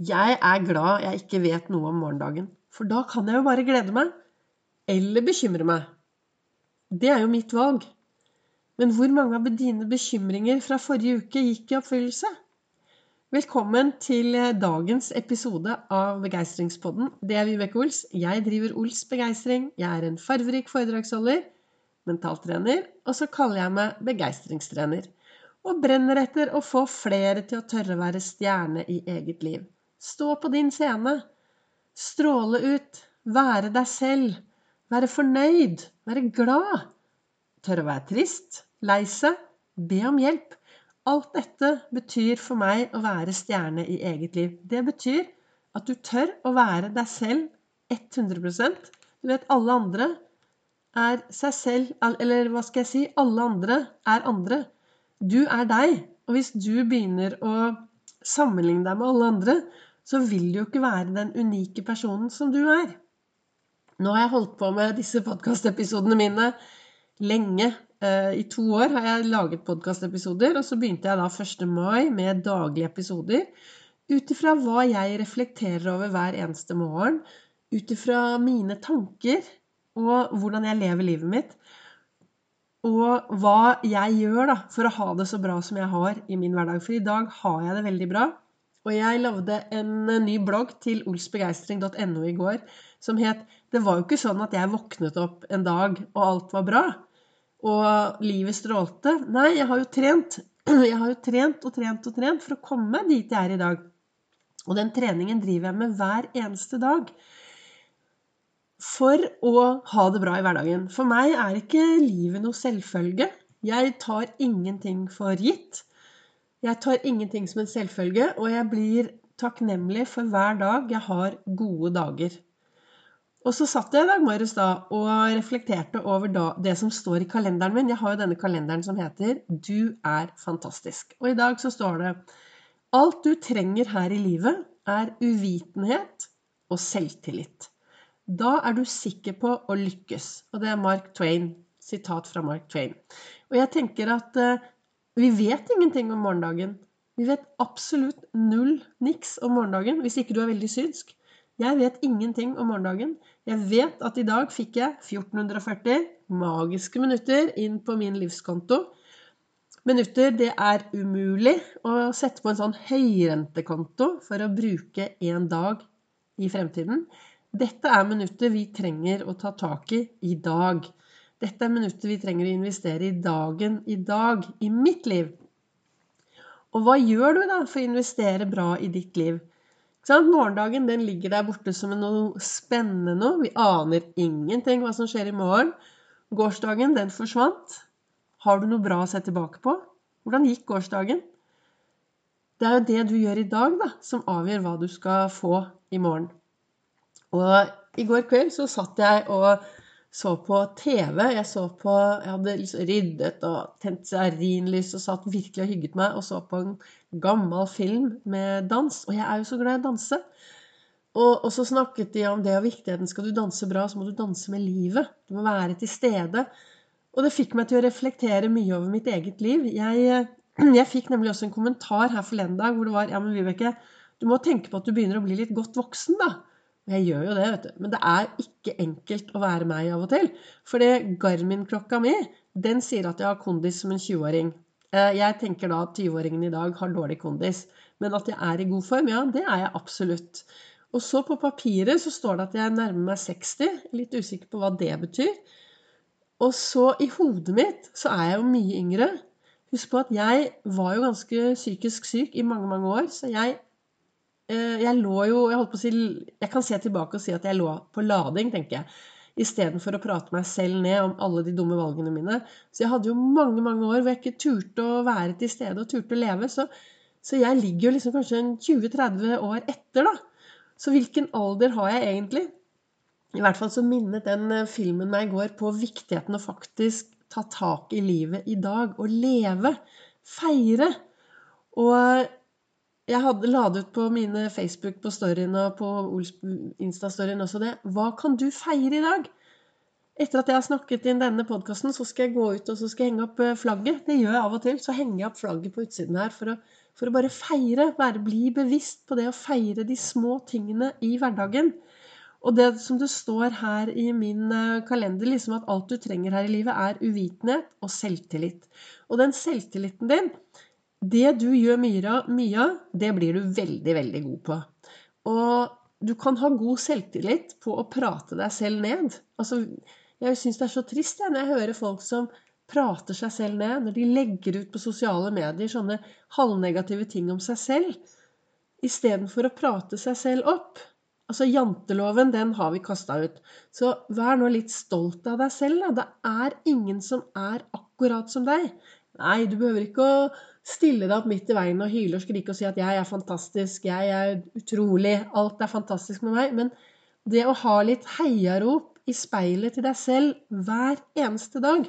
Jeg er glad jeg ikke vet noe om morgendagen, for da kan jeg jo bare glede meg. Eller bekymre meg. Det er jo mitt valg. Men hvor mange av dine bekymringer fra forrige uke gikk i oppfyllelse? Velkommen til dagens episode av Begeistringspodden. Det er Vibeke Ols. Jeg driver Ols Begeistring. Jeg er en farverik foredragsholder, mentaltrener, og så kaller jeg meg begeistringstrener. Og brenner etter å få flere til å tørre å være stjerne i eget liv. Stå på din scene. Stråle ut. Være deg selv. Være fornøyd. Være glad. Tørre å være trist. Lei seg. Be om hjelp. Alt dette betyr for meg å være stjerne i eget liv. Det betyr at du tør å være deg selv 100% Du vet, alle andre er seg selv Eller hva skal jeg si? Alle andre er andre. Du er deg. Og hvis du begynner å sammenligne deg med alle andre, så vil du jo ikke være den unike personen som du er. Nå har jeg holdt på med disse podkastepisodene mine lenge. Eh, I to år har jeg laget podkastepisoder, og så begynte jeg da 1. mai med daglige episoder. Ut ifra hva jeg reflekterer over hver eneste morgen. Ut ifra mine tanker og hvordan jeg lever livet mitt. Og hva jeg gjør da, for å ha det så bra som jeg har i min hverdag. For i dag har jeg det veldig bra. Og jeg lagde en ny blogg til olsbegeistring.no i går som het Det var jo ikke sånn at jeg våknet opp en dag, og alt var bra. Og livet strålte. Nei, jeg har jo trent. Jeg har jo trent og trent og trent for å komme dit jeg er i dag. Og den treningen driver jeg med hver eneste dag. For å ha det bra i hverdagen. For meg er ikke livet noe selvfølge. Jeg tar ingenting for gitt. Jeg tar ingenting som en selvfølge, og jeg blir takknemlig for hver dag jeg har gode dager. Og så satt jeg i dag morges da og reflekterte over det som står i kalenderen min. Jeg har jo denne kalenderen som heter 'Du er fantastisk'. Og i dag så står det Alt du trenger her i livet, er uvitenhet og selvtillit. Da er du sikker på å lykkes. Og det er Mark Twain. Sitat fra Mark Twain. Og jeg tenker at eh, vi vet ingenting om morgendagen. Vi vet absolutt null niks om morgendagen hvis ikke du er veldig synsk. Jeg vet ingenting om morgendagen. Jeg vet at i dag fikk jeg 1440 magiske minutter inn på min livskonto. Minutter det er umulig å sette på en sånn høyrentekonto for å bruke en dag i fremtiden. Dette er minutter vi trenger å ta tak i i dag. Dette er minuttet vi trenger å investere i dagen i dag, i mitt liv. Og hva gjør du da for å investere bra i ditt liv? Morgendagen den ligger der borte som noe spennende. Vi aner ingenting hva som skjer i morgen. Gårsdagen, den forsvant. Har du noe bra å se tilbake på? Hvordan gikk gårsdagen? Det er jo det du gjør i dag, da, som avgjør hva du skal få i morgen. Og i går kveld så satt jeg og så på TV. Jeg så på Jeg hadde ryddet og tent stearinlys og satt virkelig og hygget meg og så på en gammel film med dans. Og jeg er jo så glad i å danse. Og, og så snakket de om det og viktigheten. Skal du danse bra, så må du danse med livet. Du må være til stede. Og det fikk meg til å reflektere mye over mitt eget liv. Jeg, jeg fikk nemlig også en kommentar her forleden dag hvor det var Ja, men Vibeke, du må tenke på at du begynner å bli litt godt voksen, da. Jeg gjør jo det, vet du. Men det er ikke enkelt å være meg av og til. For Garmin-klokka mi, den sier at jeg har kondis som en 20-åring. Eh, jeg tenker da at 20-åringen i dag har dårlig kondis. Men at jeg er i god form, ja, det er jeg absolutt. Og så på papiret så står det at jeg nærmer meg 60. Litt usikker på hva det betyr. Og så i hodet mitt så er jeg jo mye yngre. Husk på at jeg var jo ganske psykisk syk i mange, mange år. Så jeg jeg lå jo Jeg holdt på å si Jeg kan se tilbake og si at jeg lå på lading, tenker jeg. Istedenfor å prate meg selv ned om alle de dumme valgene mine. Så jeg hadde jo mange mange år hvor jeg ikke turte å være til stede og turte å leve. Så, så jeg ligger jo liksom kanskje 20-30 år etter, da. Så hvilken alder har jeg egentlig? I hvert fall så minnet den eh, filmen meg i går på viktigheten å faktisk ta tak i livet i dag. Og leve. Feire. Og jeg hadde ladet ut på mine Facebook på storyen og på Insta-storyen også det. Hva kan du feire i dag? Etter at jeg har snakket inn denne podkasten, så skal jeg gå ut og så skal jeg henge opp eh, flagget. Det gjør jeg av og til. Så henger jeg opp flagget på utsiden her for å, For å bare feire, være, bli bevisst på det å feire de små tingene i hverdagen. Og det som det står her i min eh, kalender, liksom at alt du trenger her i livet, er uvitenhet og selvtillit. Og den selvtilliten din, det du gjør mye av, det blir du veldig, veldig god på. Og du kan ha god selvtillit på å prate deg selv ned. Altså, jeg syns det er så trist jeg, når jeg hører folk som prater seg selv ned, når de legger ut på sosiale medier sånne halvnegative ting om seg selv, istedenfor å prate seg selv opp. Altså, Janteloven, den har vi kasta ut. Så vær nå litt stolt av deg selv, da. Det er ingen som er akkurat som deg. Nei, du behøver ikke å stille deg opp midt i veien og hyle og skrike og si at 'jeg er fantastisk', 'jeg er utrolig', 'alt er fantastisk med meg'. Men det å ha litt heiarop i speilet til deg selv hver eneste dag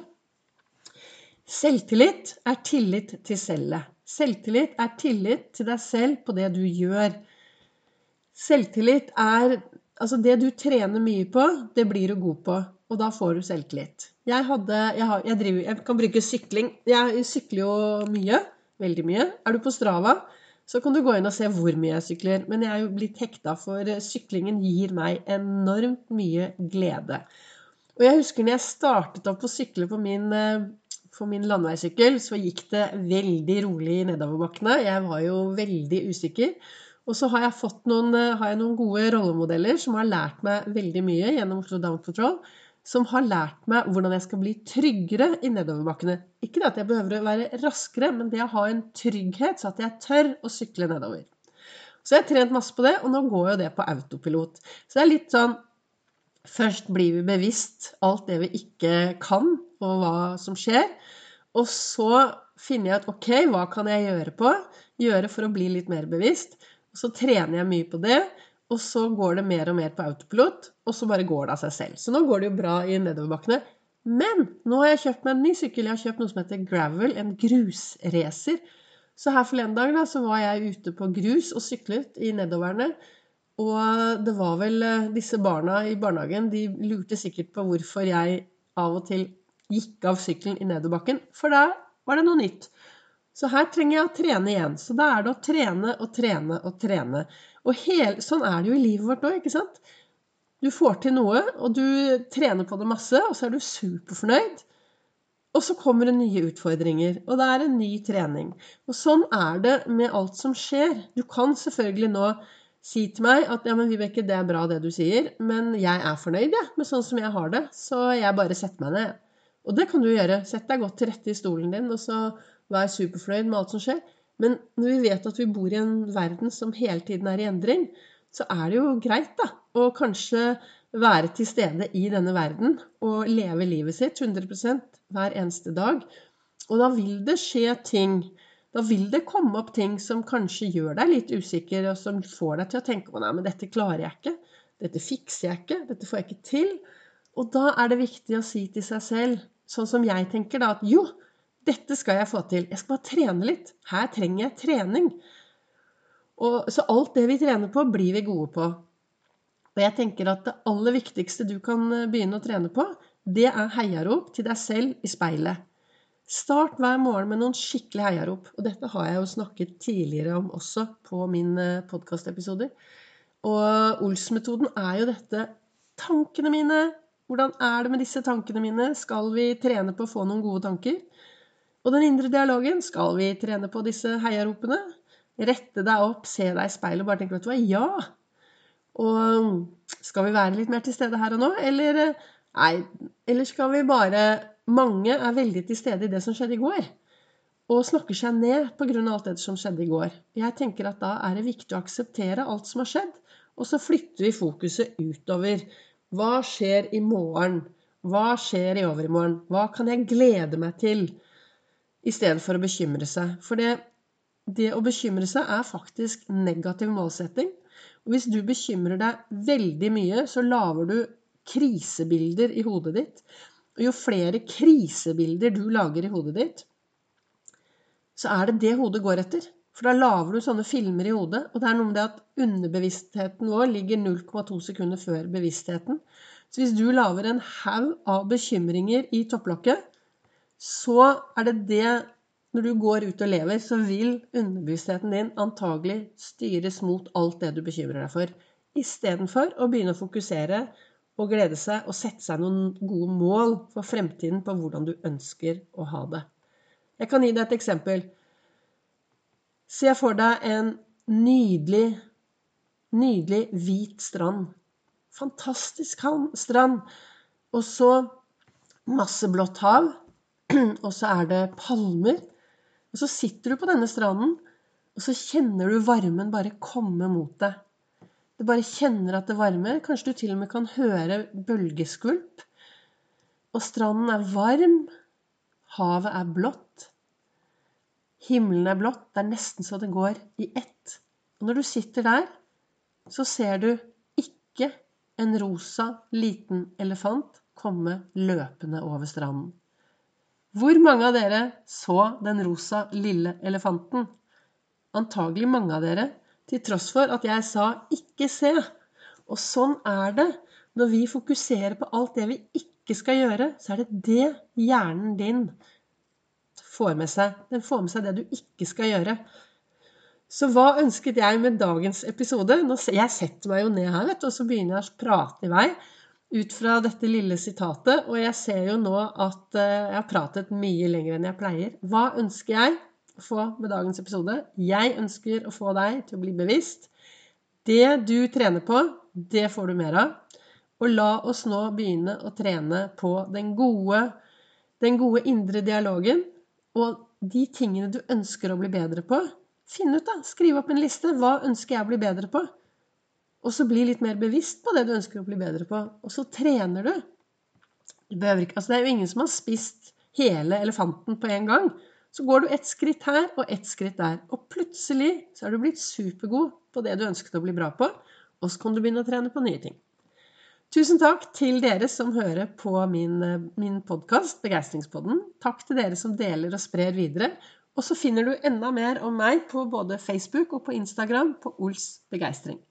Selvtillit er tillit til selvet. Selvtillit er tillit til deg selv på det du gjør. Selvtillit er Altså, det du trener mye på, det blir du god på. Og da får du selvtillit. Jeg, hadde, jeg, har, jeg, driver, jeg kan bruke sykling. Jeg sykler jo mye. Veldig mye. Er du på Strava, så kan du gå inn og se hvor mye jeg sykler. Men jeg er jo blitt hekta, for syklingen gir meg enormt mye glede. Og jeg husker når jeg startet opp å sykle på min på for min landeveissykkel så gikk det veldig rolig nedoverbakkene. Jeg var jo veldig usikker. Og så har jeg fått noen, eh, har jeg noen gode rollemodeller som har lært meg veldig mye gjennom Oslo Down Patrol. Som har lært meg hvordan jeg skal bli tryggere i nedoverbakkene. Ikke det at jeg behøver å være raskere, men det å ha en trygghet så at jeg tør å sykle nedover. Så jeg har trent masse på det, og nå går jo det på autopilot. Så det er litt sånn Først blir vi bevisst alt det vi ikke kan, og hva som skjer. Og så finner jeg ut ok, hva kan jeg gjøre på? Gjøre for å bli litt mer bevisst. Og så trener jeg mye på det. Og så går det mer og mer på autopilot, og så bare går det av seg selv. Så nå går det jo bra i nedoverbakkene. Men nå har jeg kjøpt meg en ny sykkel. Jeg har kjøpt noe som heter Gravel, en grusracer. Så her forleden dag da, så var jeg ute på grus og syklet i nedoverne. Og det var vel eh, disse barna i barnehagen, de lurte sikkert på hvorfor jeg av og til gikk av sykkelen i nedoverbakken, for da var det noe nytt. Så her trenger jeg å trene igjen. Så da er det å trene og trene og trene. Og hele, sånn er det jo i livet vårt òg, ikke sant? Du får til noe, og du trener på det masse, og så er du superfornøyd. Og så kommer det nye utfordringer, og det er en ny trening. Og sånn er det med alt som skjer. Du kan selvfølgelig nå si til meg at ja, men Vibeke, det er bra det du sier, men jeg er fornøyd ja, med sånn som jeg har det, så jeg bare setter meg ned. Og det kan du gjøre. Sett deg godt til rette i stolen din, og så vær superfornøyd med alt som skjer. Men når vi vet at vi bor i en verden som hele tiden er i endring, så er det jo greit, da, å kanskje være til stede i denne verden og leve livet sitt 100% hver eneste dag. Og da vil det skje ting. Da vil det komme opp ting som kanskje gjør deg litt usikker, og som får deg til å tenke på nei, men dette klarer jeg ikke. Dette fikser jeg ikke. Dette får jeg ikke til. Og da er det viktig å si til seg selv sånn som jeg tenker, da, at jo, dette skal jeg få til. Jeg skal bare trene litt. Her trenger jeg trening. Og, så alt det vi trener på, blir vi gode på. Og jeg tenker at det aller viktigste du kan eh, begynne å trene på, det er heiarop til deg selv i speilet. Start hver morgen med noen skikkelig heiarop. Og dette har jeg jo snakket tidligere om også på mine eh, podkastepisoder. Og Ols-metoden er jo dette Tankene mine, hvordan er det med disse tankene mine? Skal vi trene på å få noen gode tanker? Og den indre dialogen, skal vi trene på disse heiaropene? Rette deg opp, se deg i speilet og bare tenke vet du hva, ja! Og skal vi være litt mer til stede her og nå, eller Nei, eller skal vi bare Mange er veldig til stede i det som skjedde i går. Og snakker seg ned pga. alt det som skjedde i går. Jeg tenker at da er det viktig å akseptere alt som har skjedd, og så flytter vi fokuset utover. Hva skjer i morgen? Hva skjer i overmorgen? Hva kan jeg glede meg til? I stedet for å bekymre seg. For det, det å bekymre seg er faktisk negativ målsetting. Og hvis du bekymrer deg veldig mye, så lager du krisebilder i hodet ditt. Og jo flere krisebilder du lager i hodet ditt, så er det det hodet går etter. For da lager du sånne filmer i hodet. Og det er noe med det at underbevisstheten vår ligger 0,2 sekunder før bevisstheten. Så hvis du lager en haug av bekymringer i topplokket, så er det det når du går ut og lever, så vil underbevisstheten din antagelig styres mot alt det du bekymrer deg for, istedenfor å begynne å fokusere og glede seg og sette seg noen gode mål for fremtiden på hvordan du ønsker å ha det. Jeg kan gi deg et eksempel. Se for deg en nydelig, nydelig hvit strand. Fantastisk strand. Og så masse blått hav. Og så er det palmer. Og så sitter du på denne stranden, og så kjenner du varmen bare komme mot deg. Du bare kjenner at det varmer. Kanskje du til og med kan høre bølgeskvulp. Og stranden er varm. Havet er blått. Himmelen er blått. Det er nesten så det går i ett. Og når du sitter der, så ser du ikke en rosa liten elefant komme løpende over stranden. Hvor mange av dere så den rosa lille elefanten? Antagelig mange av dere til tross for at jeg sa 'ikke se'. Og sånn er det. Når vi fokuserer på alt det vi ikke skal gjøre, så er det det hjernen din får med seg. Den får med seg det du ikke skal gjøre. Så hva ønsket jeg med dagens episode? Jeg setter meg jo ned her, vet du, og så begynner jeg å prate i vei ut fra dette lille sitatet. Og jeg ser jo nå at eh, jeg har pratet mye lenger enn jeg pleier. Hva ønsker jeg? å få med dagens episode. Jeg ønsker å få deg til å bli bevisst. Det du trener på, det får du mer av. Og la oss nå begynne å trene på den gode, den gode indre dialogen og de tingene du ønsker å bli bedre på. Finn ut, da. Skriv opp en liste. Hva ønsker jeg å bli bedre på? Og så bli litt mer bevisst på det du ønsker å bli bedre på. Og så trener du. du ikke, altså det er jo ingen som har spist hele elefanten på en gang. Så går du ett skritt her og ett skritt der. Og plutselig så er du blitt supergod på det du ønsket å bli bra på. Og så kan du begynne å trene på nye ting. Tusen takk til dere som hører på min, min podkast, Begeistringspodden. Takk til dere som deler og sprer videre. Og så finner du enda mer om meg på både Facebook og på Instagram på Ols begeistring.